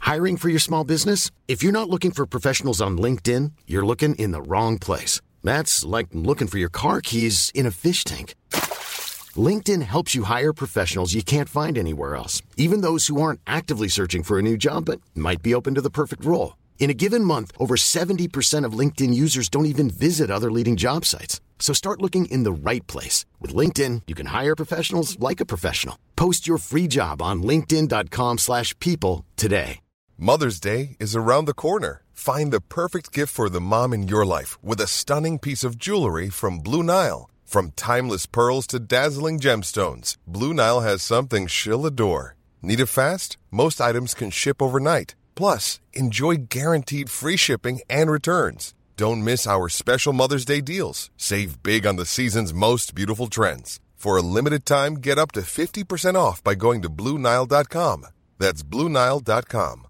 Hiring for your small business? If you're not looking for professionals on LinkedIn, you're looking in the wrong place. That's like looking for your car keys in a fish tank. LinkedIn helps you hire professionals you can't find anywhere else, even those who aren't actively searching for a new job but might be open to the perfect role. In a given month, over 70% of LinkedIn users don't even visit other leading job sites. So start looking in the right place. With LinkedIn, you can hire professionals like a professional. Post your free job on linkedin.com slash people today. Mother's Day is around the corner. Find the perfect gift for the mom in your life with a stunning piece of jewelry from Blue Nile. From timeless pearls to dazzling gemstones, Blue Nile has something she'll adore. Need it fast? Most items can ship overnight. Plus, enjoy guaranteed free shipping and returns. Don't miss our special Mother's Day deals. Save big on the season's most beautiful trends. For a limited time, get up to 50% off by going to BlueNile.com. That's BlueNile.com.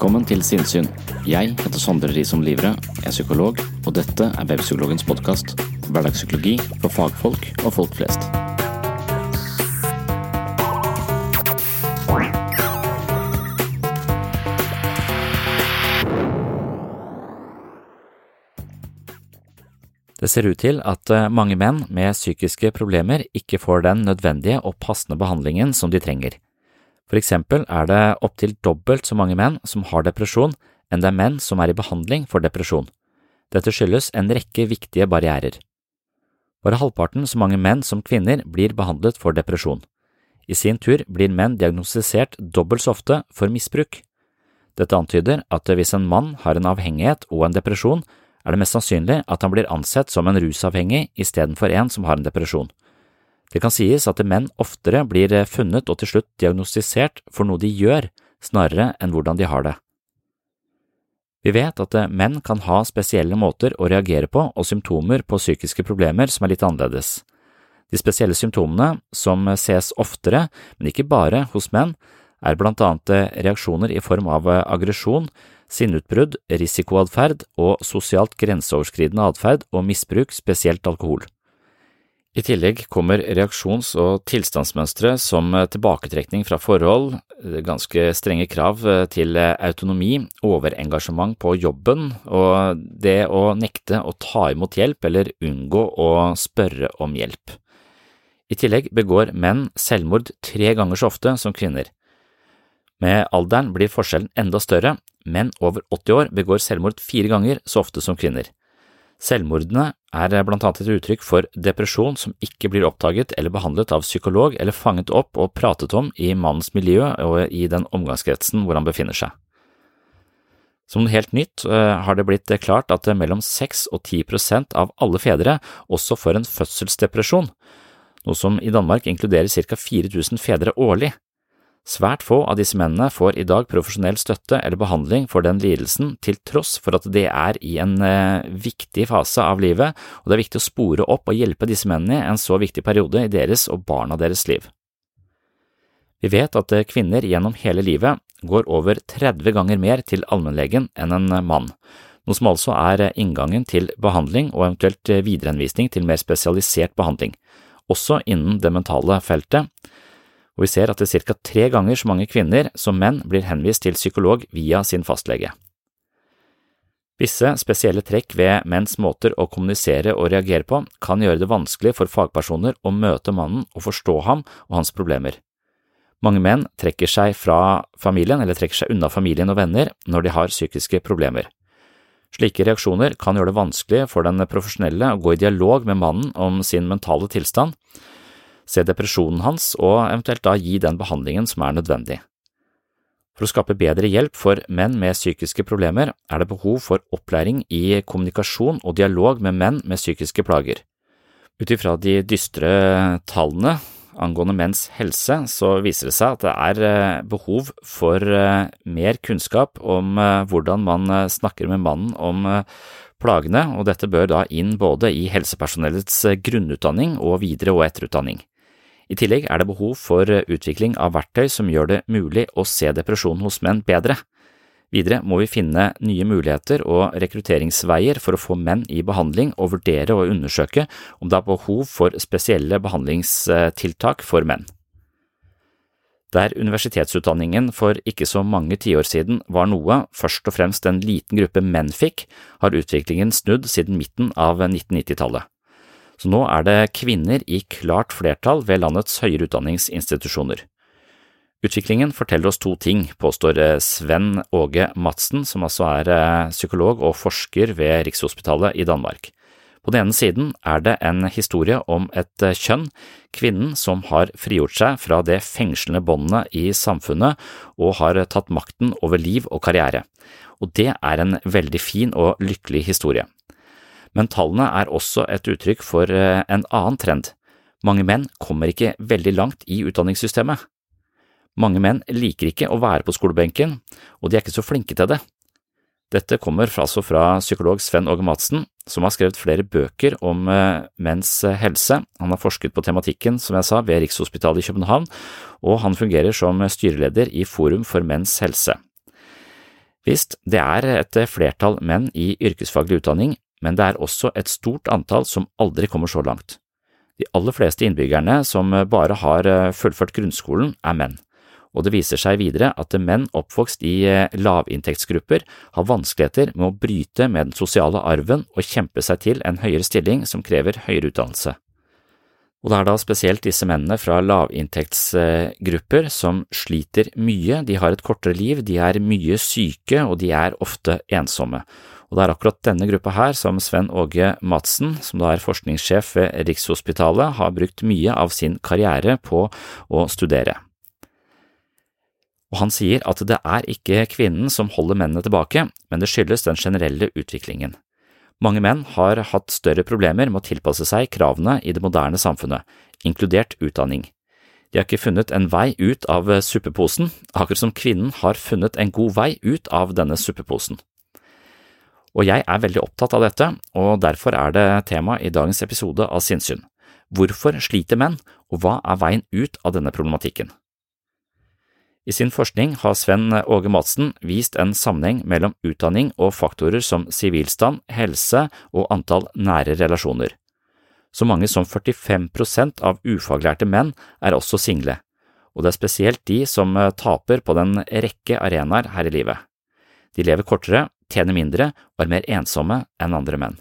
Velkommen til Sinnsyn. Jeg heter Sondre Risom Livre, er psykolog, og dette er Webpsykologens podkast. Hverdagspsykologi for fagfolk og folk flest. Det ser ut til at eh, mange menn med psykiske problemer ikke får den nødvendige og passende behandlingen som de trenger. For eksempel er det opptil dobbelt så mange menn som har depresjon enn det er menn som er i behandling for depresjon. Dette skyldes en rekke viktige barrierer. Bare halvparten så mange menn som kvinner blir behandlet for depresjon. I sin tur blir menn diagnostisert dobbelt så ofte for misbruk. Dette antyder at hvis en mann har en avhengighet og en depresjon, er det mest sannsynlig at han blir ansett som en rusavhengig istedenfor en som har en depresjon. Det kan sies at menn oftere blir funnet og til slutt diagnostisert for noe de gjør, snarere enn hvordan de har det. Vi vet at menn kan ha spesielle måter å reagere på og symptomer på psykiske problemer som er litt annerledes. De spesielle symptomene, som ses oftere, men ikke bare hos menn, er blant annet reaksjoner i form av aggresjon, sinneutbrudd, risikoatferd og sosialt grenseoverskridende atferd og misbruk, spesielt alkohol. I tillegg kommer reaksjons- og tilstandsmønstre som tilbaketrekning fra forhold, ganske strenge krav til autonomi, overengasjement på jobben og det å nekte å ta imot hjelp eller unngå å spørre om hjelp. I tillegg begår menn selvmord tre ganger så ofte som kvinner. Med alderen blir forskjellen enda større, menn over 80 år begår selvmord fire ganger så ofte som kvinner. Selvmordene er blant annet et uttrykk for depresjon som ikke blir oppdaget eller behandlet av psykolog eller fanget opp og pratet om i mannens miljø og i den omgangskretsen hvor han befinner seg. Som noe helt nytt har det blitt klart at mellom 6 og 10 prosent av alle fedre også får en fødselsdepresjon, noe som i Danmark inkluderer ca 4000 fedre årlig. Svært få av disse mennene får i dag profesjonell støtte eller behandling for den lidelsen, til tross for at det er i en eh, viktig fase av livet, og det er viktig å spore opp og hjelpe disse mennene i en så viktig periode i deres og barna deres liv. Vi vet at eh, kvinner gjennom hele livet går over 30 ganger mer til allmennlegen enn en mann, noe som altså er inngangen til behandling og eventuelt viderehenvisning til mer spesialisert behandling, også innen det mentale feltet og vi ser at det er ca. tre ganger så mange kvinner som menn blir henvist til psykolog via sin fastlege. Visse spesielle trekk ved menns måter å kommunisere og reagere på kan gjøre det vanskelig for fagpersoner å møte mannen og forstå ham og hans problemer. Mange menn trekker seg fra familien eller trekker seg unna familien og venner når de har psykiske problemer. Slike reaksjoner kan gjøre det vanskelig for den profesjonelle å gå i dialog med mannen om sin mentale tilstand, se depresjonen hans og eventuelt da gi den behandlingen som er nødvendig. For å skape bedre hjelp for menn med psykiske problemer er det behov for opplæring i kommunikasjon og dialog med menn med psykiske plager. Ut ifra de dystre tallene angående menns helse, så viser det seg at det er eh, behov for eh, mer kunnskap om eh, hvordan man snakker med mannen om plagene, og dette bør da inn både i helsepersonellets grunnutdanning og videre- og etterutdanning. I tillegg er det behov for utvikling av verktøy som gjør det mulig å se depresjon hos menn bedre. Videre må vi finne nye muligheter og rekrutteringsveier for å få menn i behandling og vurdere og undersøke om det er behov for spesielle behandlingstiltak for menn. Der universitetsutdanningen for ikke så mange tiår siden var noe først og fremst en liten gruppe menn fikk, har utviklingen snudd siden midten av 1990-tallet så nå er det kvinner i klart flertall ved landets høyere utdanningsinstitusjoner. Utviklingen forteller oss to ting, påstår eh, Sven Åge Madsen, som altså er eh, psykolog og forsker ved Rikshospitalet i Danmark. På den ene siden er det en historie om et eh, kjønn, kvinnen som har frigjort seg fra det fengslende båndet i samfunnet og har tatt makten over liv og karriere, og det er en veldig fin og lykkelig historie. Men tallene er også et uttrykk for eh, en annen trend. Mange menn kommer ikke veldig langt i utdanningssystemet. Mange menn liker ikke å være på skolebenken, og de er ikke så flinke til det. Dette kommer altså fra psykolog Sven Åge Madsen, som har skrevet flere bøker om eh, menns helse. Han har forsket på tematikken, som jeg sa, ved Rikshospitalet i København, og han fungerer som styreleder i Forum for menns helse. Visst, det er et flertall menn i yrkesfaglig utdanning, men det er også et stort antall som aldri kommer så langt. De aller fleste innbyggerne som bare har eh, fullført grunnskolen, er menn, og det viser seg videre at menn oppvokst i eh, lavinntektsgrupper har vanskeligheter med å bryte med den sosiale arven og kjempe seg til en høyere stilling som krever høyere utdannelse. Og det er da spesielt disse mennene fra lavinntektsgrupper som sliter mye, de har et kortere liv, de er mye syke og de er ofte ensomme. Og det er akkurat denne gruppa her som Sven Åge Madsen, som da er forskningssjef ved Rikshospitalet, har brukt mye av sin karriere på å studere. Og han sier at det er ikke kvinnen som holder mennene tilbake, men det skyldes den generelle utviklingen. Mange menn har hatt større problemer med å tilpasse seg kravene i det moderne samfunnet, inkludert utdanning. De har ikke funnet en vei ut av suppeposen, akkurat som kvinnen har funnet en god vei ut av denne suppeposen. Og jeg er veldig opptatt av dette, og derfor er det tema i dagens episode av Sinnsyn. Hvorfor sliter menn, og hva er veien ut av denne problematikken? I sin forskning har Sven Åge Madsen vist en sammenheng mellom utdanning og faktorer som sivilstand, helse og antall nære relasjoner. Så mange som 45% av ufaglærte menn er også single, og det er spesielt de som taper på den rekke arenaer her i livet. De lever kortere, tjener mindre og er mer ensomme enn andre menn.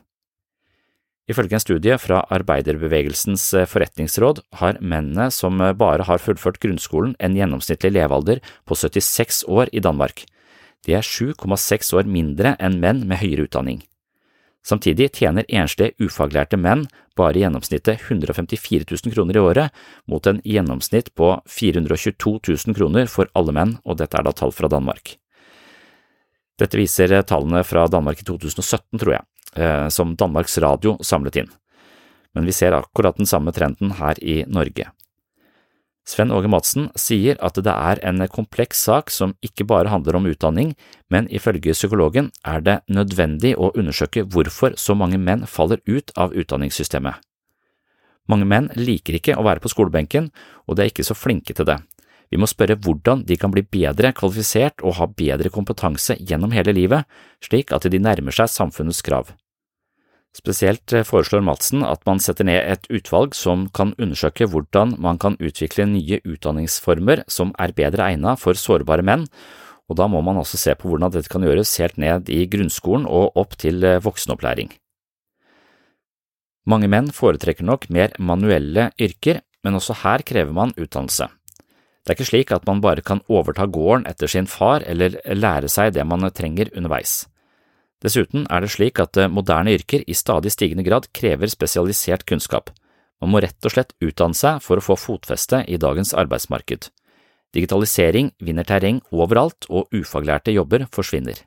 Ifølge en studie fra Arbeiderbevegelsens eh, forretningsråd har mennene som eh, bare har fullført grunnskolen en gjennomsnittlig levealder på 76 år i Danmark. Det er 7,6 år mindre enn menn med høyere utdanning. Samtidig tjener enslige ufaglærte menn bare i gjennomsnittet 154 000 kroner i året, mot en gjennomsnitt på 422 000 kroner for alle menn, og dette er da tall fra Danmark. Dette viser tallene fra Danmark i 2017, tror jeg, eh, som Danmarks Radio samlet inn. Men vi ser akkurat den samme trenden her i Norge. Sven Åge Madsen sier at det er en kompleks sak som ikke bare handler om utdanning, men ifølge psykologen er det nødvendig å undersøke hvorfor så mange menn faller ut av utdanningssystemet. Mange menn liker ikke å være på skolebenken, og de er ikke så flinke til det. Vi må spørre hvordan de kan bli bedre kvalifisert og ha bedre kompetanse gjennom hele livet, slik at de nærmer seg samfunnets krav. Spesielt eh, foreslår Madsen at man setter ned et utvalg som kan undersøke hvordan man kan utvikle nye utdanningsformer som er bedre egnet for sårbare menn, og da må man også se på hvordan dette kan gjøres helt ned i grunnskolen og opp til eh, voksenopplæring. Mange menn foretrekker nok mer manuelle yrker, men også her krever man utdannelse. Det er ikke slik at man bare kan overta gården etter sin far eller lære seg det man trenger underveis. Dessuten er det slik at moderne yrker i stadig stigende grad krever spesialisert kunnskap. Man må rett og slett utdanne seg for å få fotfeste i dagens arbeidsmarked. Digitalisering vinner terreng overalt, og ufaglærte jobber forsvinner.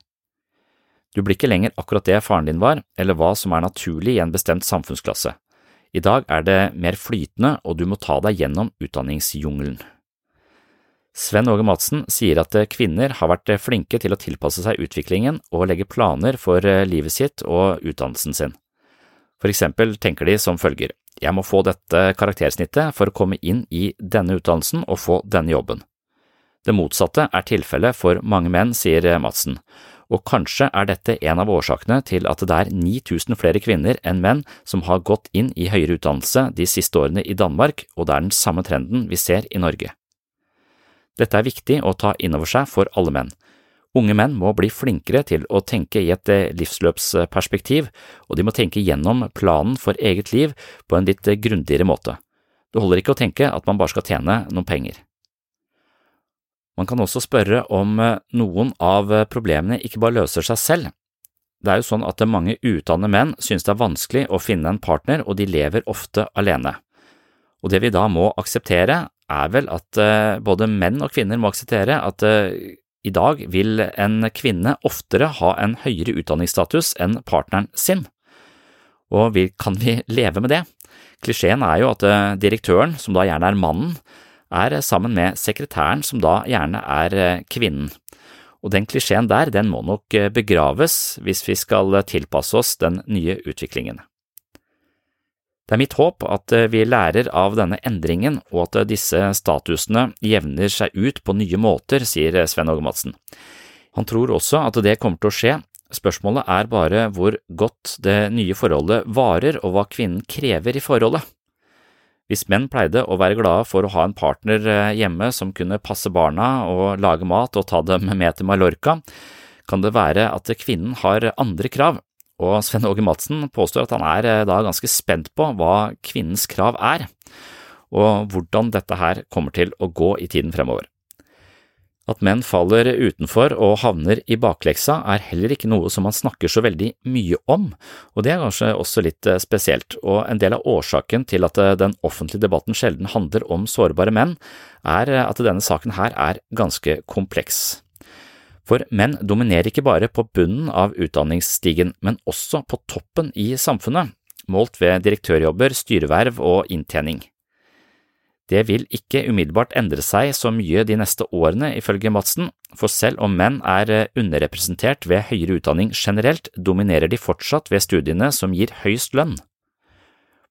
Du blir ikke lenger akkurat det faren din var, eller hva som er naturlig i en bestemt samfunnsklasse. I dag er det mer flytende, og du må ta deg gjennom utdanningsjungelen. Sven Åge Madsen sier at kvinner har vært flinke til å tilpasse seg utviklingen og legge planer for livet sitt og utdannelsen sin. For eksempel tenker de som følger, jeg må få dette karaktersnittet for å komme inn i denne utdannelsen og få denne jobben. Det motsatte er tilfellet for mange menn, sier Madsen, og kanskje er dette en av årsakene til at det er 9000 flere kvinner enn menn som har gått inn i høyere utdannelse de siste årene i Danmark, og det er den samme trenden vi ser i Norge. Dette er viktig å ta inn over seg for alle menn. Unge menn må bli flinkere til å tenke i et eh, livsløpsperspektiv, og de må tenke gjennom planen for eget liv på en litt grundigere måte. Det holder ikke å tenke at man bare skal tjene noen penger. Man kan også spørre om eh, noen av eh, problemene ikke bare løser seg selv. Det er jo sånn at mange utdannede menn synes det er vanskelig å finne en partner, og de lever ofte alene. Og det vi da må akseptere, er vel at eh, både menn og kvinner må akseptere at i dag vil en kvinne oftere ha en høyere utdanningsstatus enn partneren sin. Og kan vi leve med det? Klisjeen er jo at direktøren, som da gjerne er mannen, er sammen med sekretæren, som da gjerne er eh, kvinnen. Og den klisjeen der, den må nok eh, begraves hvis vi skal tilpasse oss den nye utviklingen. Det er mitt håp at eh, vi lærer av denne endringen, og at disse statusene jevner seg ut på nye måter, sier Sven Åge Madsen. Han tror også at det kommer til å skje, spørsmålet er bare hvor godt det nye forholdet varer og hva kvinnen krever i forholdet. Hvis menn pleide å være glade for å ha en partner eh, hjemme som kunne passe barna og lage mat og ta dem med til Mallorca, kan det være at kvinnen har andre krav, og Sven Åge Madsen påstår at han er eh, da ganske spent på hva kvinnens krav er, og hvordan dette her kommer til å gå i tiden fremover. At menn faller utenfor og havner i bakleksa er heller ikke noe som man snakker så veldig mye om, og det er kanskje også litt eh, spesielt, og en del av årsaken til at eh, den offentlige debatten sjelden handler om sårbare menn, er at denne saken her er ganske kompleks. For menn dominerer ikke bare på bunnen av utdanningsstigen, men også på toppen i samfunnet, målt ved direktørjobber, styreverv og inntjening. Det vil ikke umiddelbart endre seg så mye de neste årene, ifølge Madsen, for selv om menn er eh, underrepresentert ved høyere utdanning generelt, dominerer de fortsatt ved studiene som gir høyest lønn.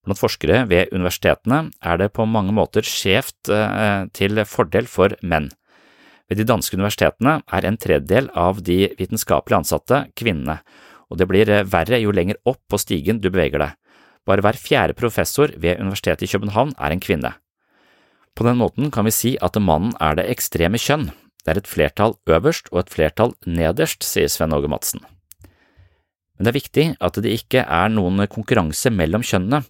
Blant forskere ved universitetene er det på mange måter skjevt eh, til fordel for menn. Ved de danske universitetene er en tredjedel av de vitenskapelig ansatte kvinnene, og det blir eh, verre jo lenger opp på stigen du beveger deg. Bare hver fjerde professor ved Universitetet i København er en kvinne. På den måten kan vi si at mannen er det ekstreme kjønn, det er et flertall øverst og et flertall nederst, sier Sven Åge Madsen. Men det er viktig at det ikke er noen konkurranse mellom kjønnene,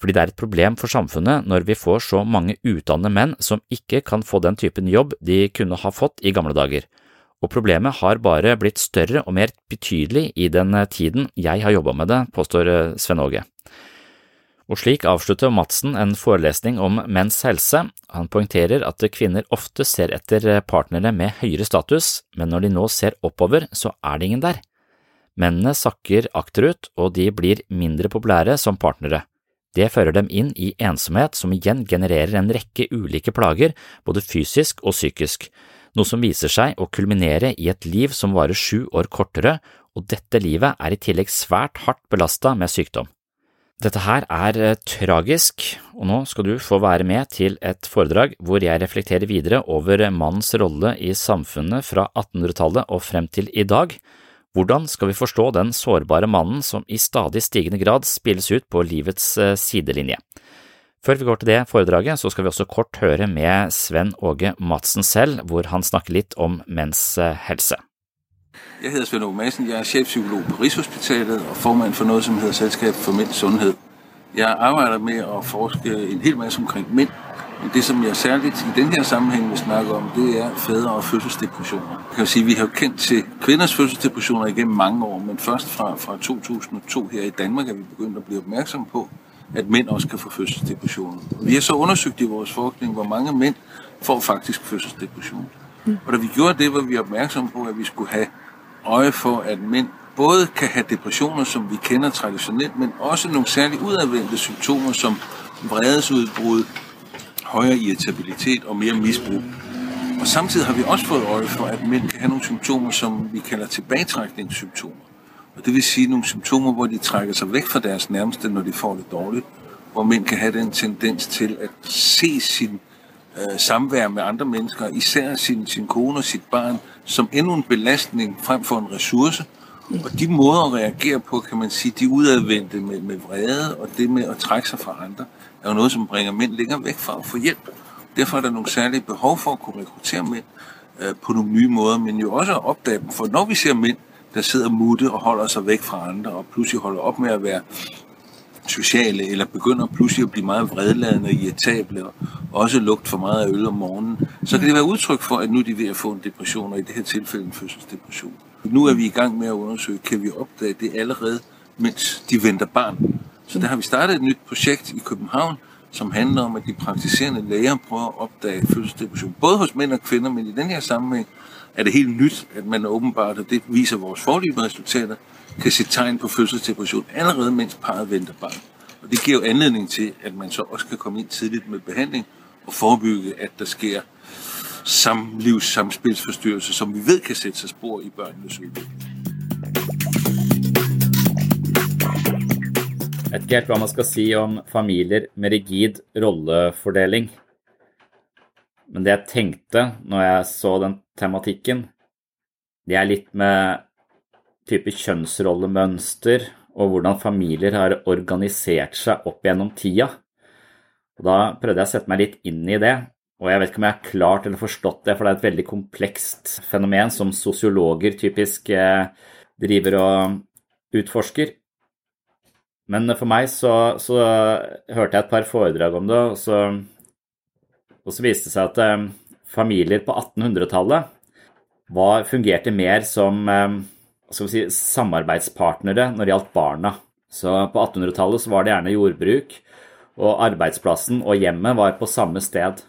fordi det er et problem for samfunnet når vi får så mange utdannede menn som ikke kan få den typen jobb de kunne ha fått i gamle dager, og problemet har bare blitt større og mer betydelig i den tiden jeg har jobba med det, påstår Sven Åge. Og slik avslutter Madsen en forelesning om menns helse. Han poengterer at kvinner ofte ser etter partnere med høyere status, men når de nå ser oppover, så er det ingen der. Mennene sakker akterut, og de blir mindre populære som partnere. Det fører dem inn i ensomhet, som igjen genererer en rekke ulike plager, både fysisk og psykisk, noe som viser seg å kulminere i et liv som varer sju år kortere, og dette livet er i tillegg svært hardt belasta med sykdom. Dette her er eh, tragisk, og nå skal du få være med til et foredrag hvor jeg reflekterer videre over mannens rolle i samfunnet fra 1800-tallet og frem til i dag. Hvordan skal vi forstå den sårbare mannen som i stadig stigende grad spilles ut på livets eh, sidelinje? Før vi går til det foredraget, så skal vi også kort høre med Sven Åge Madsen selv, hvor han snakker litt om menns eh, helse. Jeg heter Svend Åge Madsen, jeg er sjefpsykolog på Rikshospitalet og formand for noe som heter Selskap for menns Sundhed. Jeg arbeider med å forske en hel masse omkring mænd, men det, som jeg særligt i den her sammenhæng vil snakke om, det er fædre og fødselsdepressioner. Jeg kan sige, vi har kendt til kvinders fødselsdepressioner igennem mange år, men først fra, fra 2002 her i Danmark er vi begyndt at blive opmærksom på, at mænd også kan få fødselsdepressioner. Vi har så undersøgt i vores forskning, hvor mange mænd får faktisk fødselsdepression. Og da vi gjorde det, var vi opmærksomme på, at vi skulle have øje for, at mænd både kan have depressioner, som vi kender traditionelt, men også nogle særligt udadvendte symptomer, som vredesudbrud, højere irritabilitet og mere misbrug. Og samtidig har vi også fået øje for, at mænd kan have nogle symptomer, som vi kalder tilbagetrækningssymptomer. Og det vil sige nogle symptomer, hvor de trækker sig væk fra deres nærmeste, når de får det dårligt. Hvor mænd kan have den tendens til at se sin øh, samvær med andre mennesker, især sin, sin kone og sit barn, som endnu en belastning frem for en ressource. Og de måder at reagere på, kan man sige, de udadvendte med, med vrede og det med at trække sig fra andre, er jo noget, som bringer mænd længere væk fra at få hjælp. Derfor er der nogle særlige behov for at kunne rekruttere mænd øh, på nogle nye måder, men jo også at opdage dem. For når vi ser mænd, der sidder mutte og holder sig væk fra andre, og pludselig holder op med at være sociale, eller begynder pludselig at blive meget vredladende og irritable, og også lugt for meget af øl om morgenen, så kan det være udtryk for, at nu er de ved at få en depression, og i det her tilfælde en fødselsdepression. Nu er vi i gang med at undersøge, kan vi opdage det allerede, mens de venter barn. Så der har vi startet et nyt projekt i København, som handler om, at de praktiserende læger prøver at opdage fødselsdepression, både hos mænd og kvinder, men i den her sammenhæng er det helt nyt, at man åbenbart, og det viser vores forløbige resultater, kan se tegn på fødselsdepression allerede mens parret venter barn. Og det giver jo anledning til, at man så også kan komme ind tidligt med behandling og forebygge, at der sker samlivssamspilsforstyrrelser, som vi ved kan sætte sig spor i børnenes udvikling. Jeg vet ikke helt hva man skal si om familier med rigid rollefordeling. Men det jeg tenkte når jeg så den tematikken, det er litt med type kjønnsrollemønster og hvordan familier har organisert seg opp gjennom tida. Og da prøvde jeg å sette meg litt inn i det, og jeg vet ikke om jeg har klart eller forstått det, for det er et veldig komplekst fenomen som sosiologer typisk eh, driver og utforsker. Men for meg så, så, hørte jeg et par foredrag om det, og så, og så viste det seg at eh, familier på 1800-tallet fungerte mer som eh, si, samarbeidspartnere når det gjaldt barna. Så på 1800-tallet var det gjerne jordbruk, og arbeidsplassen og hjemmet var på samme sted.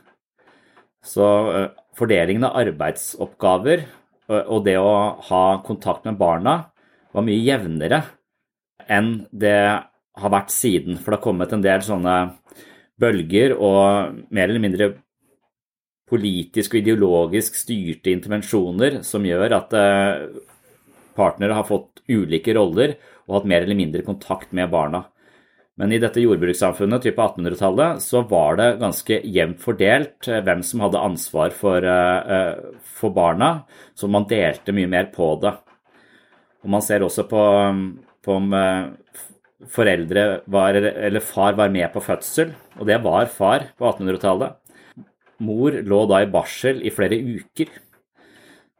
Så eh, fordelingen av arbeidsoppgaver og det å ha kontakt med barna var mye jevnere enn det har vært siden. For det har kommet en del sånne bølger og mer eller mindre politisk og ideologisk styrte intervensjoner som gjør at eh, partnere har fått ulike roller og hatt mer eller mindre kontakt med barna. Men i dette jordbrukssamfunnet type 1800-tallet så var det ganske jevnt fordelt eh, hvem som hadde ansvar for, eh, for, barna, så man delte mye mer på det. Og Man ser også på, på om foreldre var, eller far var med på fødsel, og det var far på 1800-tallet. Mor lå da i barsel i flere uker.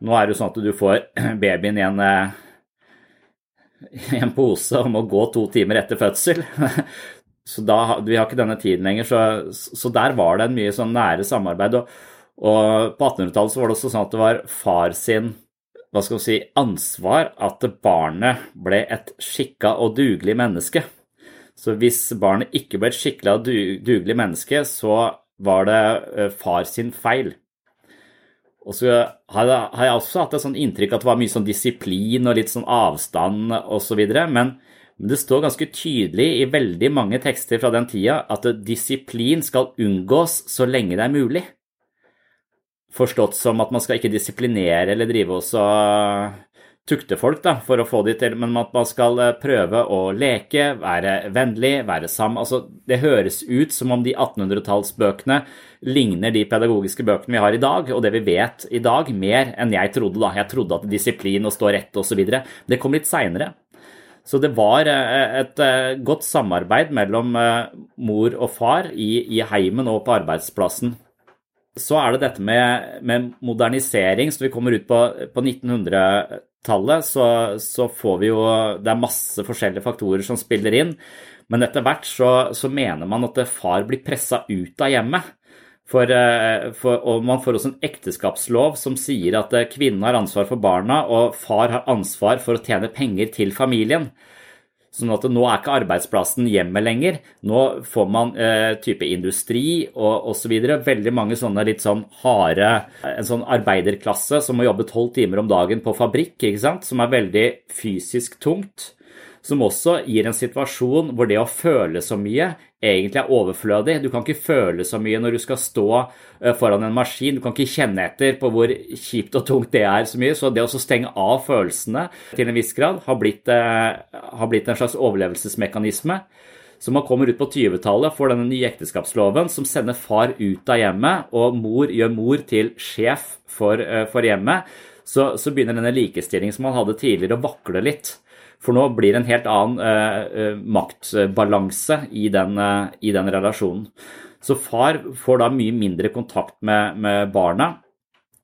Nå er det jo sånn at du får babyen i en, eh, i en pose og må gå to timer etter fødsel. Så da, vi har ikke denne tiden lenger, så, så der var det en mye sånn nære samarbeid. Og, og på 1800-tallet var det også sånn at det var far sin hva skal vi si, ansvar at barnet ble et skikka og dugelig menneske. Så hvis barnet ikke ble et skikkelig og dugelig menneske, så var det eh, far sin feil. Og så har jeg også hatt et sånt inntrykk at det var mye sånn disiplin og litt sånn avstand osv. Så men det står ganske tydelig i veldig mange tekster fra den tida at disiplin skal unngås så lenge det er mulig forstått som at man skal ikke disiplinere eller drive oss og tukte folk da, for å få de til, men at man skal eh, prøve å leke, være vennlig, være sammen. Altså, det høres ut som om de 1800-tallsbøkene ligner de pedagogiske bøkene vi har i dag, og det vi vet i dag, mer enn jeg trodde. da. Jeg trodde at disiplin og stå rett osv. Det kom litt seinere. Så det var eh, et eh, godt samarbeid mellom mor og far i, i heimen og på arbeidsplassen så er det dette med, med modernisering. Så vi kommer ut på, på 1900-tallet, så, så, får vi jo Det er masse forskjellige faktorer som spiller inn. Men etter hvert så, så mener man at far blir pressa ut av hjemmet. For, eh, for, og man får også en ekteskapslov som sier at kvinnen har ansvar for barna, og far har ansvar for å tjene penger til familien. Sånn at nå er ikke arbeidsplassen hjemme lenger. Nå får man eh, type industri og osv. Veldig mange sånne litt sånn harde En sånn arbeiderklasse som må jobbe tolv timer om dagen på fabrikk, ikke sant? som er veldig fysisk tungt som også gir en situasjon hvor det å føle så mye egentlig er overflødig. Du kan ikke føle så mye når du skal stå eh, foran en maskin. Du kan ikke kjenne etter på hvor kjipt og tungt det er så mye. Så det å stenge av følelsene til en viss grad har blitt, eh, har blitt en slags overlevelsesmekanisme. Så man kommer ut på 20-tallet, får denne nye ekteskapsloven som sender far ut av hjemmet, og mor gjør mor til sjef for, eh, for hjemmet. Så, så begynner denne likestillingen som man hadde tidligere, å vakle litt. For nå blir det en helt annen eh, eh, maktbalanse i den, eh, i den, relasjonen. Så far får da mye mindre kontakt med, med barna,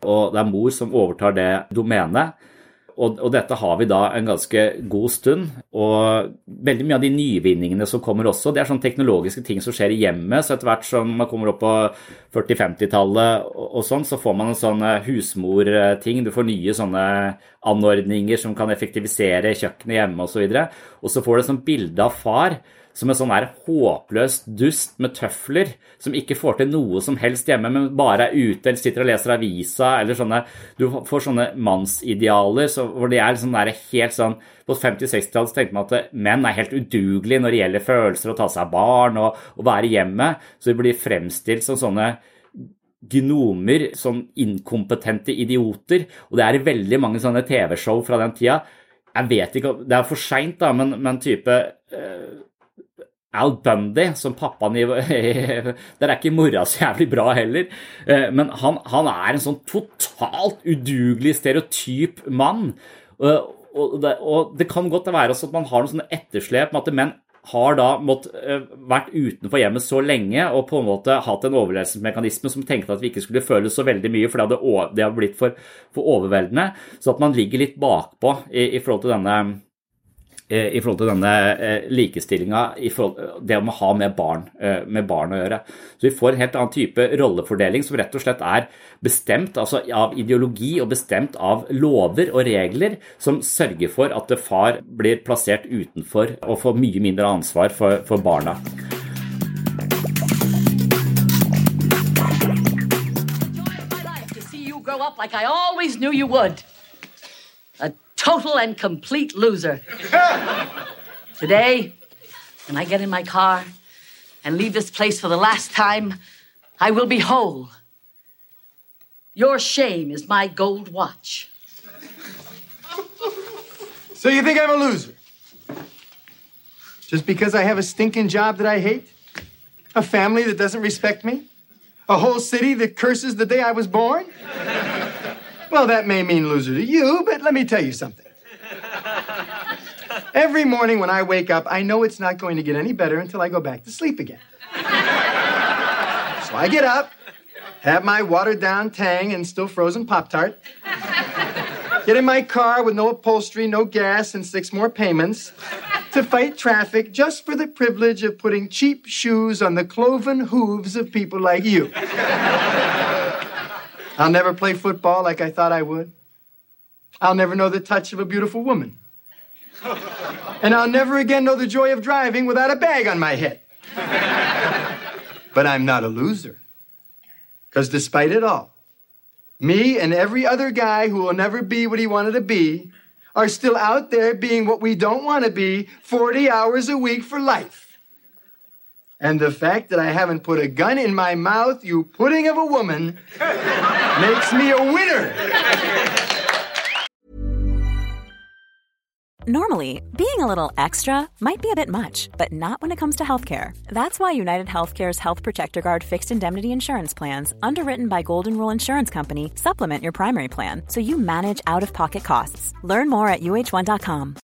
og det er mor som overtar det domenet. Og, og, dette har vi da en ganske god stund. Og veldig mye av de nyvinningene som kommer også, det er sånne teknologiske ting som skjer i hjemmet. Så etter hvert som man kommer opp på 40-50-tallet og, og, sånn, så får man en sånn eh, husmorting. Du får nye sånne anordninger som kan effektivisere kjøkkenet hjemme osv. Og, så og så får du et sånt bilde av far som en sånn der håpløs dust med tøfler, som ikke får til noe som helst hjemme, men bare er ute eller sitter og leser avisa, eller sånne Du får sånne mannsidealer så, hvor de er sånn der helt sånn På 50-60-tallet tenkte man at menn er helt udugelige når det gjelder følelser, å ta seg av barn og, og være hjemme, så de blir fremstilt som sånne gnomer, som inkompetente idioter. Og det er veldig mange sånne TV-show fra den tida. Jeg vet ikke, Det er for seint, da, men, men type uh, Al Bundy som pappaen i Der er ikke mora så jævlig bra heller. Eh, men han, han, er en sånn totalt udugelig, stereotyp mann. Eh, og det, og det kan godt være at man har noen sånne etterslep med at menn har da måttet, eh, vært utenfor hjemmet så lenge og på en måte hatt en overlevelsesmekanisme som tenkte at vi ikke skulle føle så veldig mye, for det hadde, det hadde blitt for, for, overveldende. Så at man ligger litt bakpå i, i forhold til denne i forhold til denne eh, likestillinga, det om å ha med barn, eh, med barn, å gjøre. Så vi får en helt annen type rollefordeling som rett og slett er bestemt altså av ideologi og bestemt av lover og regler som sørger for at far blir plassert utenfor og får mye mindre ansvar for, for barna. Like I always knew you would. Total and complete loser. Today, when I get in my car and leave this place for the last time, I will be whole. Your shame is my gold watch. So you think I'm a loser? Just because I have a stinking job that I hate? A family that doesn't respect me? A whole city that curses the day I was born? Well, that may mean loser to you, but let me tell you something. Every morning when I wake up, I know it's not going to get any better until I go back to sleep again. so I get up, have my watered down Tang and still frozen Pop Tart, get in my car with no upholstery, no gas, and six more payments to fight traffic just for the privilege of putting cheap shoes on the cloven hooves of people like you. I'll never play football like I thought I would. I'll never know the touch of a beautiful woman. And I'll never again know the joy of driving without a bag on my head. but I'm not a loser. Because despite it all, me and every other guy who will never be what he wanted to be are still out there being what we don't want to be 40 hours a week for life. And the fact that I haven't put a gun in my mouth, you pudding of a woman, makes me a winner. Normally, being a little extra might be a bit much, but not when it comes to healthcare. That's why United Healthcare's Health Protector Guard fixed indemnity insurance plans, underwritten by Golden Rule Insurance Company, supplement your primary plan so you manage out of pocket costs. Learn more at uh1.com.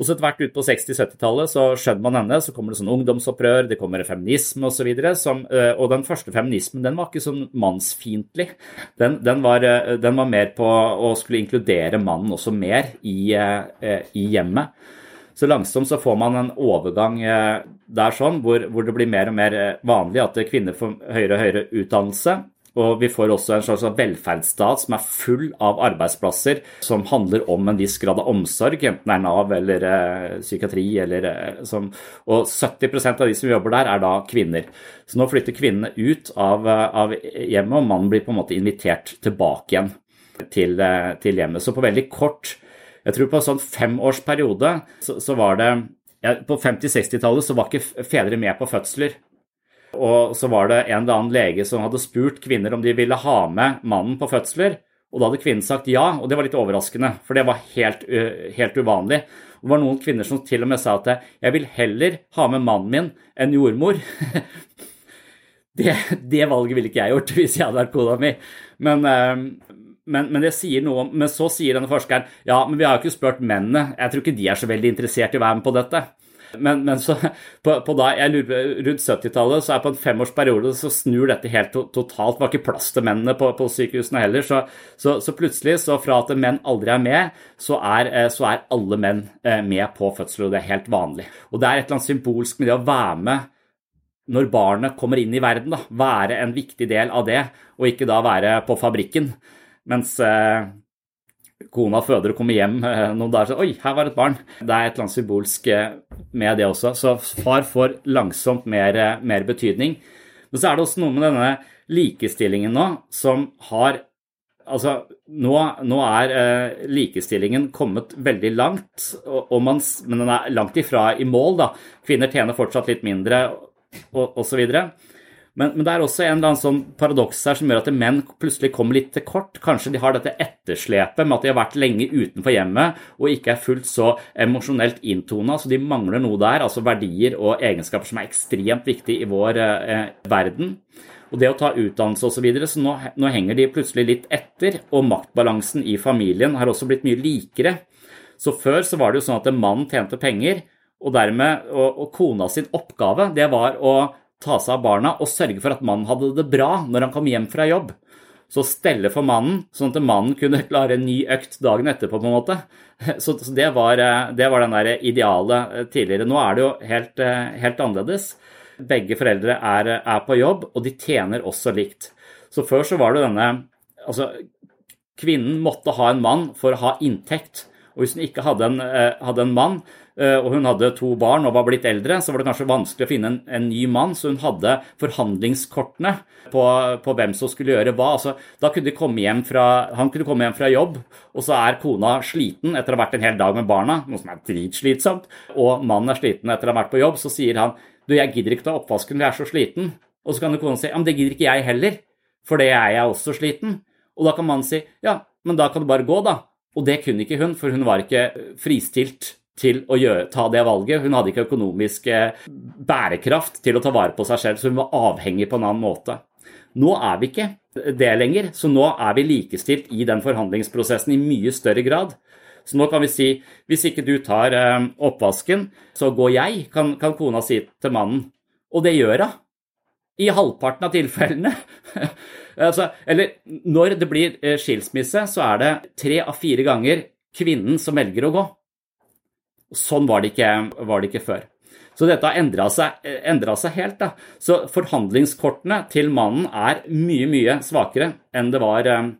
Og så etter hvert ut på 60-70-tallet så skjønner man henne, så kommer det sånn ungdomsopprør, det kommer feminisme osv. Og, og den første feminismen den var ikke sånn mannsfiendtlig. Den, den, den, var mer på å skulle inkludere mannen også mer i, i hjemmet. Så langsomt så får man en overgang der sånn, hvor, hvor det blir mer og mer vanlig at kvinner får høyere og høyere utdannelse. Og vi får også en slags velferdsstat som er full av arbeidsplasser som handler om en viss grad av omsorg, enten det er Nav eller eh, psykiatri eller eh, som Og 70% av de som jobber der, er da kvinner. Så nå flytter kvinnene ut av, eh, av hjemmet, og mannen blir på en måte invitert tilbake igjen til, eh, til hjemmet. Så på veldig kort Jeg tror på en sånn femårsperiode så, så var det ja, På 50-60-tallet så var ikke fedre med på fødsler. Og så var det en eller annen lege som hadde spurt kvinner om de ville ha med mannen på fødsler. Og da hadde kvinnen sagt ja, og det var litt overraskende, for det var helt, helt uvanlig. Det var noen kvinner som til og med sa at jeg vil heller ha med mannen min enn jordmor. Det, det valget ville ikke jeg gjort hvis jeg hadde vært kona mi. Men, men, men, det sier noe om, men så sier denne forskeren ja, men vi har jo ikke spurt mennene. Jeg tror ikke de er så veldig interessert i å være med på dette. Men, men så, på, på da, jeg lurer, rundt 70-tallet, så er på en femårsperiode så snur dette helt to, totalt. Det var ikke plass til mennene på, på sykehusene heller. Så, så, så, plutselig, så fra at menn aldri er med, så er, eh, så er alle menn eh, med på fødsel, og det er helt vanlig. Og det er et eller annet symbolsk med det å være med når barnet kommer inn i verden, da, være en viktig del av det, og ikke da være på fabrikken. Mens eh, kona føder og kommer hjem eh, noen dager så Oi, her var et barn. Det er et eller annet symbolsk eh, med det også. Så far får langsomt mer, eh, mer betydning. Men så er det også noe med denne likestillingen nå som har Altså, nå, nå er eh, likestillingen kommet veldig langt, og, og man, men den er langt ifra i mål. da. Kvinner tjener fortsatt litt mindre, og osv. Men, men, det er også en eller annen sånn paradoks her som gjør at menn plutselig kommer litt til kort. Kanskje de har dette etterslepet med at de har vært lenge utenfor hjemmet og ikke er fullt så emosjonelt inntona, så de mangler noe der, altså verdier og egenskaper som er ekstremt viktige i vår eh, verden. Og det å ta utdannelse osv. Så, videre, så nå, nå henger de plutselig litt etter, og maktbalansen i familien har også blitt mye likere. Så før så var det jo sånn at en mann tjente penger, og dermed, og, og kona sin oppgave det var å ta seg av barna og sørge for at mannen hadde det bra når han kom hjem fra jobb. Så stelle for mannen, sånn at mannen kunne klare en ny økt dagen etterpå. på en måte. Så det var, eh, det var den der idealet eh, tidligere. Nå er det jo helt, eh, helt annerledes. Begge foreldre er, er, på jobb, og de tjener også likt. Så før så var det denne Altså, kvinnen måtte ha en mann for å ha inntekt. Og hvis hun ikke hadde en, hadde en mann, og hun hadde to barn og var blitt eldre, så var det kanskje vanskelig å finne en, en ny mann, så hun hadde forhandlingskortene på, på hvem som skulle gjøre hva. Altså, da kunne de komme hjem fra, han kunne komme hjem fra jobb, og så er kona sliten etter å ha vært en hel dag med barna, noe som er dritslitsomt, og mannen er sliten etter å ha vært på jobb, så sier han du, jeg gidder ikke ta oppvasken, jeg er så sliten. Og så kan kona si ja, men det gidder ikke jeg heller, for det er jeg også sliten. Og da kan mannen si ja, men da kan du bare gå, da. Og det kunne ikke hun, for hun var ikke fristilt til å gjøre, ta det valget. Hun hadde ikke økonomisk eh, bærekraft til å ta vare på seg selv, så hun var avhengig på en annen måte. Nå er vi ikke det lenger, så nå er vi likestilt i den forhandlingsprosessen i mye større grad. Så nå kan vi si hvis ikke du tar eh, oppvasken, så går jeg, kan, kan kona si til mannen. Og det gjør hun. I halvparten av tilfellene. altså, eller når det blir eh, skilsmisse, så er det tre av fire ganger kvinnen som velger å gå. Sånn var det ikke, var det ikke før. Så dette har endra seg, seg, helt. Da. Så forhandlingskortene til mannen er mye, mye svakere enn, var, eh,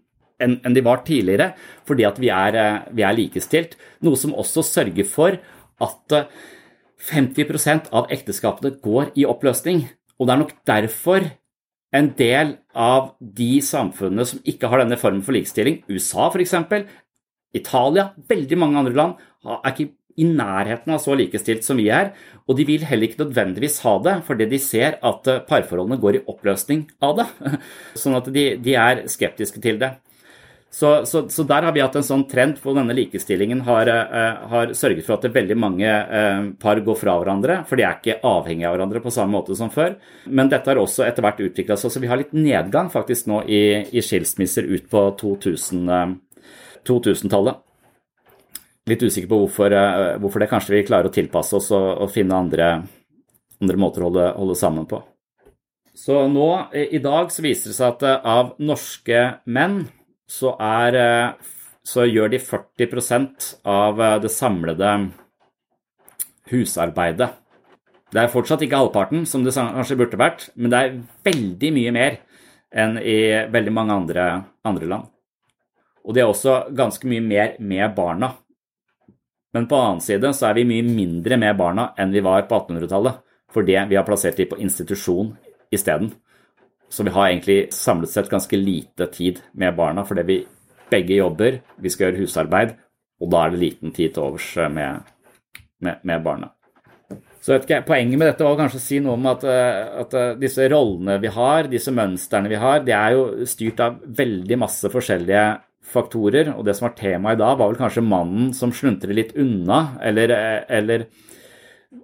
enn de var tidligere, fordi at vi er, eh, vi er, likestilt. Noe som også sørger for at 50 eh, av ekteskapene går i oppløsning. Og det er nok derfor en del av de samfunnene som ikke har denne formen for likestilling, USA f.eks., Italia, veldig mange andre land, er ikke i nærheten av så likestilt som vi er, og de vil heller ikke nødvendigvis ha det, fordi de ser at eh, parforholdene går i oppløsning av det. Sånn at de, de er skeptiske til det. Så, så, så, der har vi hatt en sånn trend hvor denne likestillingen har, uh, har sørget for at veldig mange uh, par går fra hverandre, for de er ikke avhengige av hverandre på samme måte som før. Men dette har også etter hvert utvikla seg, så vi har litt nedgang faktisk nå i, i skilsmisser ut på 2000-tallet. 2000 litt usikker på hvorfor, hvorfor, det. Kanskje vi klarer å tilpasse oss og, og finne andre, andre måter å holde, holde, sammen på. Så nå, i dag, så viser det seg at av norske menn så, er, eh, så gjør de 40 av eh, det samlede husarbeidet. Det er fortsatt ikke halvparten, som det kanskje burde vært, men det er veldig mye mer enn i veldig mange andre, andre land. Og det er også ganske mye mer med barna. Men på annen side så er vi mye mindre med barna enn vi var på 1800-tallet, fordi vi har plassert dem på institusjon isteden. Så vi har egentlig samlet sett ganske lite tid med barna fordi vi begge jobber, vi skal gjøre husarbeid, og da er det liten tid til overs eh, med, med, med barna. Så vet ikke, Poenget med dette var kanskje å si noe om at, eh, at, eh, disse rollene vi har, disse mønstrene vi har, det er jo styrt av veldig masse forskjellige faktorer. Og det som var temaet i dag, var vel kanskje mannen som sluntrer litt unna, eller, eller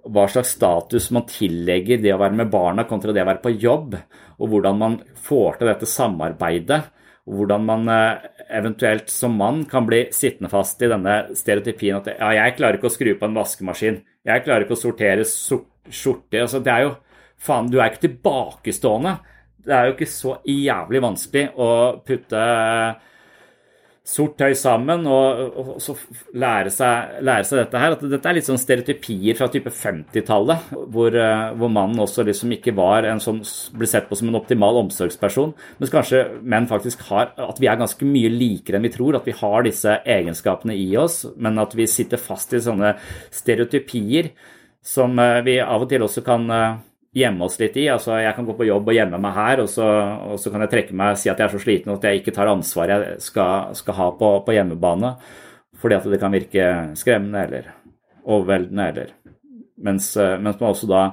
hva slags status man tillegger det å være med barna kontra det å være på jobb, og hvordan man får til dette samarbeidet, og hvordan man eh, eventuelt som mann kan bli sittende fast i denne stereotypien at ja, jeg klarer ikke å skru på en vaskemaskin, jeg klarer ikke å sortere skjorter. Altså, det er jo Faen, du er ikke tilbakestående. Det er jo ikke så jævlig vanskelig å putte sort tøy sammen og, og, så lære seg, lære seg, dette her. At dette er litt sånn stereotypier fra type 50-tallet, hvor, eh, hvor, mannen også liksom ikke var en sånn, ble sett på som en optimal omsorgsperson. Mens kanskje menn faktisk har At vi er ganske mye likere enn vi tror. At vi har disse egenskapene i oss, men at vi sitter fast i sånne stereotypier som eh, vi av og til også kan eh, gjemme oss litt i. Altså, jeg kan gå på jobb og gjemme meg her, og så, og så kan jeg trekke meg og si at jeg er så sliten at jeg ikke tar ansvar jeg skal, skal ha på, på, hjemmebane. Fordi at det kan virke skremmende eller overveldende, eller mens, mens man også da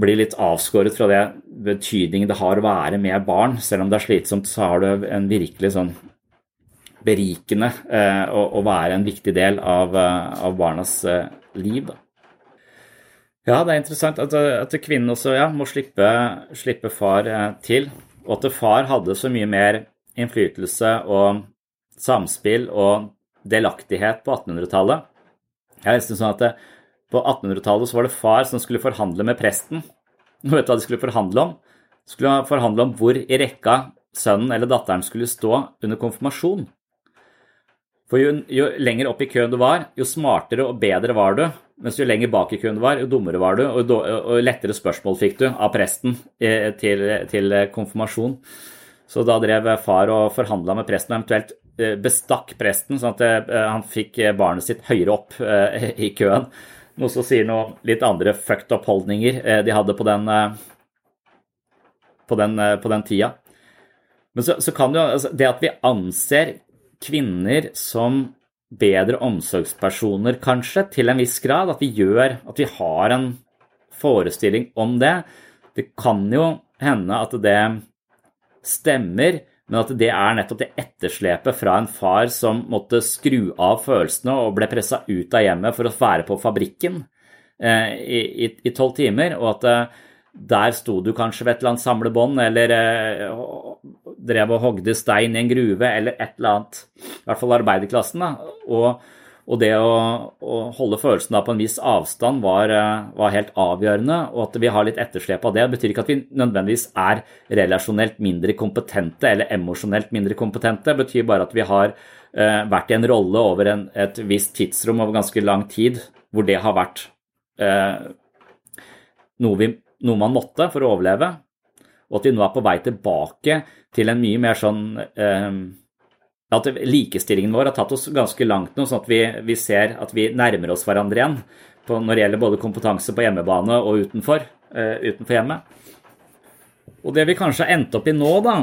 blir litt avskåret fra det betydningen det har å være med barn. Selv om det er slitsomt, så har det en virkelig sånn berikende eh, å, å, være en viktig del av, av barnas eh, liv. Da. Ja, det er interessant at, at kvinnen også ja, må slippe, slippe far eh, til. Og at far hadde så mye mer innflytelse og samspill og delaktighet på 1800-tallet. Jeg er nesten sånn at det, På 1800-tallet så var det far som skulle forhandle med presten. Og vet du hva de skulle forhandle om? De skulle forhandle om hvor i rekka sønnen eller datteren skulle stå under konfirmasjon. For jo, jo, lenger opp i køen du var, jo smartere og bedre var du. Mens jo lenger bak i køen du var, jo dummere var du, og, jo lettere spørsmål fikk du av presten eh, til, til, konfirmasjon. Så da drev far og forhandla med presten, og eventuelt eh, bestakk presten, sånn at eh, han fikk barnet sitt høyere opp i køen. Noe som sier noe litt andre fucked up-holdninger de hadde på den, på den, på den tida. Men så, så kan jo altså, Det at vi anser kvinner som bedre omsorgspersoner, kanskje, til en viss grad. At vi gjør At vi har en forestilling om det. Det kan jo hende at det stemmer, men at det er nettopp det etterslepet fra en far som måtte skru av følelsene og ble pressa ut av hjemmet for å være på fabrikken eh, i tolv timer, og at eh, der sto du kanskje ved et eller annet samlebånd, eller eh, drev og hogde stein i en gruve, eller et eller annet. I hvert fall arbeiderklassen. da, og, og det å, å, holde følelsen på en viss avstand var, eh, var, helt avgjørende. Og at vi har litt etterslep av det, betyr ikke at vi nødvendigvis er relasjonelt mindre kompetente eller emosjonelt mindre kompetente. Det betyr bare at vi har eh, vært i en rolle over en, et visst tidsrom over ganske lang tid hvor det har vært eh, noe vi noe man måtte for å overleve, og at vi nå er på vei tilbake til en mye mer sånn eh, At likestillingen vår har tatt oss ganske langt nå, sånn at vi, vi ser at vi nærmer oss hverandre igjen på, når det gjelder både kompetanse på hjemmebane og utenfor, eh, utenfor hjemmet. Og det vi kanskje har endt opp i nå, da,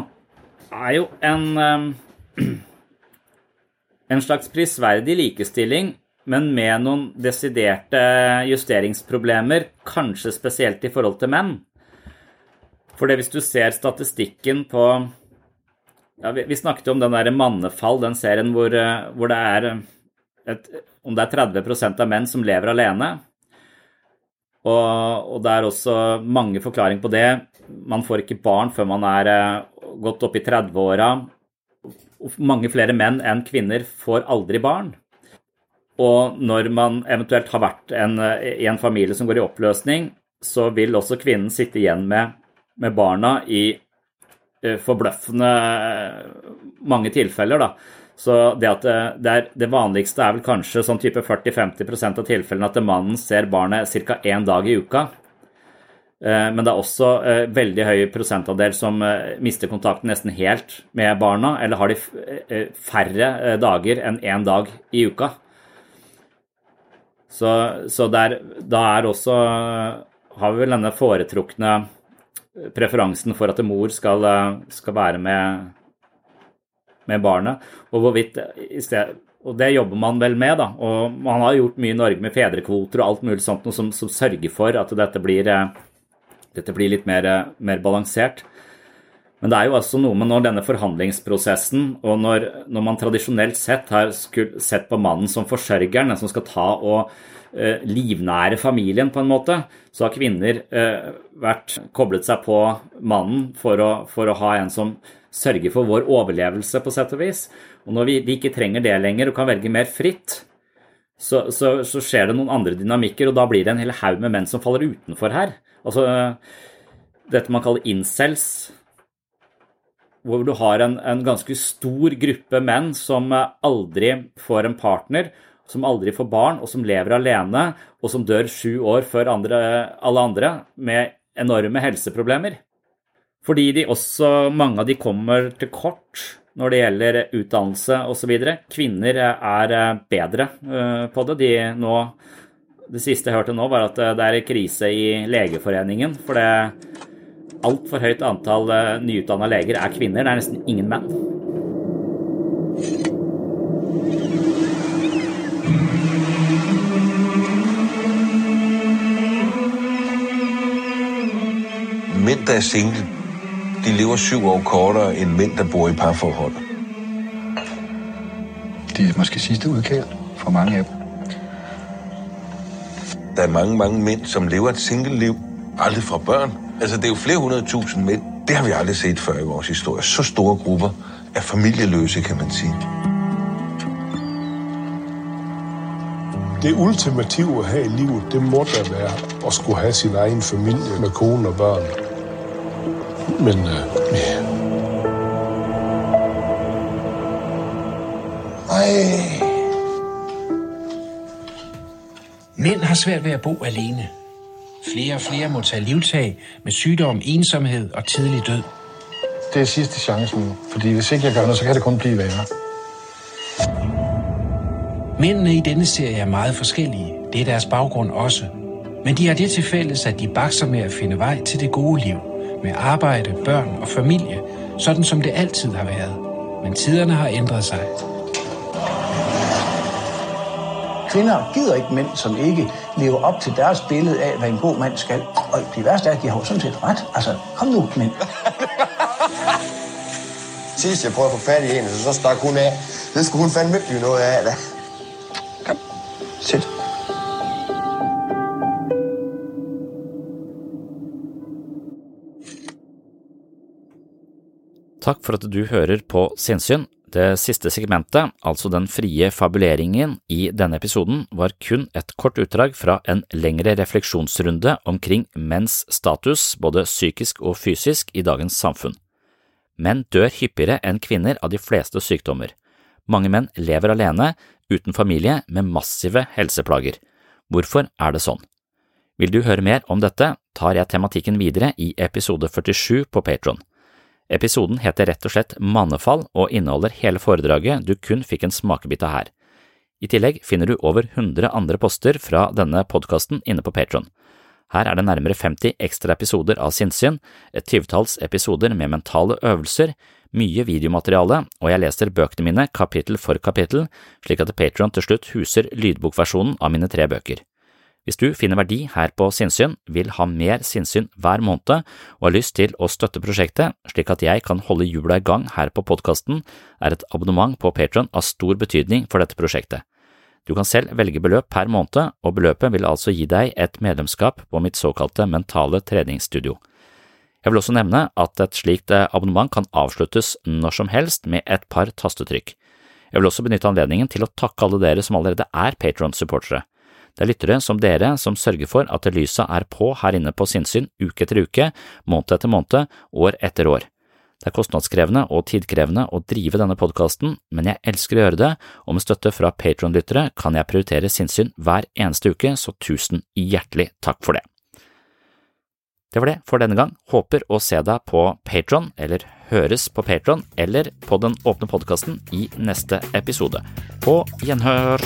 er jo en, eh, en slags prisverdig likestilling men med noen desiderte justeringsproblemer, kanskje spesielt i forhold til menn. For hvis du ser statistikken på ja, vi, snakket jo om den derre Mannefall, den serien hvor, eh, hvor det er et, om det er 30% av menn som lever alene. Og, og, det er også mange forklaringer på det. Man får ikke barn før man er gått opp i 30-åra. Mange flere menn enn kvinner får aldri barn. Og når man eventuelt har vært en, i en familie som går i oppløsning, så vil også kvinnen sitte igjen med, med barna i uh, forbløffende uh, mange tilfeller. Da. Så det, at det, eh, er, det, vanligste er vel kanskje sånn type 40-50 av tilfellene at mannen ser barnet ca. én dag i uka. Men det er også veldig høy prosentandel som mister kontakten nesten helt med barna, eller har de færre dager enn én dag i uka. Så, så der, da er også har vi vel denne foretrukne preferansen for at mor skal, skal være med, med barnet. Og hvorvidt og det jobber man vel med, da. Og man har gjort mye i Norge med fedrekvoter og alt mulig sånt noe som, som sørger for at dette blir, dette blir litt mer, mer, balansert. Men det er jo altså noe med når denne forhandlingsprosessen, og når, når man tradisjonelt sett har sett på mannen som forsørgeren, den som skal ta og Eh, livnære familien, på en måte, så har kvinner eh, vært koblet seg på mannen for å, for å ha en som sørger for vår overlevelse, på sett og vis. Og når vi, vi ikke trenger det lenger og kan velge mer fritt, så, så, så, skjer det noen andre dynamikker, og da blir det en hel haug med menn som faller utenfor her. Altså dette man kaller incels, hvor du har en, en ganske stor gruppe menn som aldri får en partner, som aldri får barn, og som lever alene, og som dør sju år før andre, alle andre, med enorme helseproblemer. Fordi de også, mange av de kommer til kort når det gjelder utdannelse osv. Kvinner er bedre eh, på det. De nå, det siste jeg hørte nå, var at det er krise i Legeforeningen. For det altfor høyt antall eh, nyutdanna leger er kvinner. Det er nesten ingen menn. mænd, der er single, de lever syv år kortere enn mænd, der bor i parforhold. Det er måske siste udkald for mange av dem. Det er mange, mange mænd, som lever et single-liv, aldrig fra børn. Altså, det er jo flere hundrede tusind mænd. Det har vi aldrig set før i vores historie. Så store grupper er familieløse, kan man sige. Det ultimative at have i livet, det må da være at skulle have sin egen familie med kone og børn. Men øh, ja. Ej. Mænd har svært ved at bo alene. Flere og flere må tage livtag med sygdom, ensomhed og tidlig død. Det er sidste chance nu, fordi hvis ikke jeg gør noget, så kan det kun blive værre. Mændene i denne serie er meget forskellige. Det er deres baggrund også. Men de har det til fælles, at de bakser med at finde vej til det gode liv med arbejde, børn og familie, sådan som det altid har været. Men tiderne har ændret sig. Kvinder gider ikke mænd, som ikke lever op til deres billede af, hvad en god mand skal. Og det værste er, at de har jo sådan set ret. Altså, kom nu, mænd. Sidst jeg prøvede at få fat i en, så så stak hun af. Det skulle hun fandme blive noget af, da. Kom, sæt. Takk for at du hører på Sinnssyn. Det siste segmentet, altså den frie fabuleringen i denne episoden, var kun et kort utdrag fra en lengre refleksjonsrunde omkring menns status, både psykisk og fysisk, i dagens samfunn. Menn dør hyppigere enn kvinner av de fleste sykdommer. Mange menn lever alene, uten familie, med massive helseplager. Hvorfor er det sånn? Vil du høre mer om dette, tar jeg tematikken videre i episode 47 på Patron. Episoden heter rett og slett Mannefall og inneholder hele foredraget du kun fikk en smakebit av her. I tillegg finner du over 100 andre poster fra denne podkasten inne på Patron. Her er det nærmere 50 ekstra episoder av sinnssyn, et tyvetalls episoder med mentale øvelser, mye videomateriale, og jeg leser bøkene mine kapittel for kapittel, slik at Patron til slutt huser lydbokversjonen av mine tre bøker. Hvis du finner verdi her på sinnssyn, vil ha mer sinnssyn hver måned og har lyst til å støtte prosjektet slik at jeg kan holde hjula i gang her på podkasten, er et abonnement på Patron av stor betydning for dette prosjektet. Du kan selv velge beløp per måned, og beløpet vil altså gi deg et medlemskap på mitt såkalte mentale treningsstudio. Jeg vil også nevne at et slikt abonnement kan avsluttes når som helst med et par tastetrykk. Jeg vil også benytte anledningen til å takke alle dere som allerede er Patron-supportere. Det er lyttere som dere som sørger for at lysa er på her inne på sinnssyn uke etter uke, måned etter måned, år etter år. Det er kostnadskrevende og tidkrevende å drive denne podkasten, men jeg elsker å gjøre det, og med støtte fra Patron-lyttere kan jeg prioritere sinnssyn hver eneste uke, så tusen hjertelig takk for det. Det var det for denne gang. Håper å se deg på Patron, eller høres på Patron, eller på den åpne podkasten i neste episode. På gjenhør!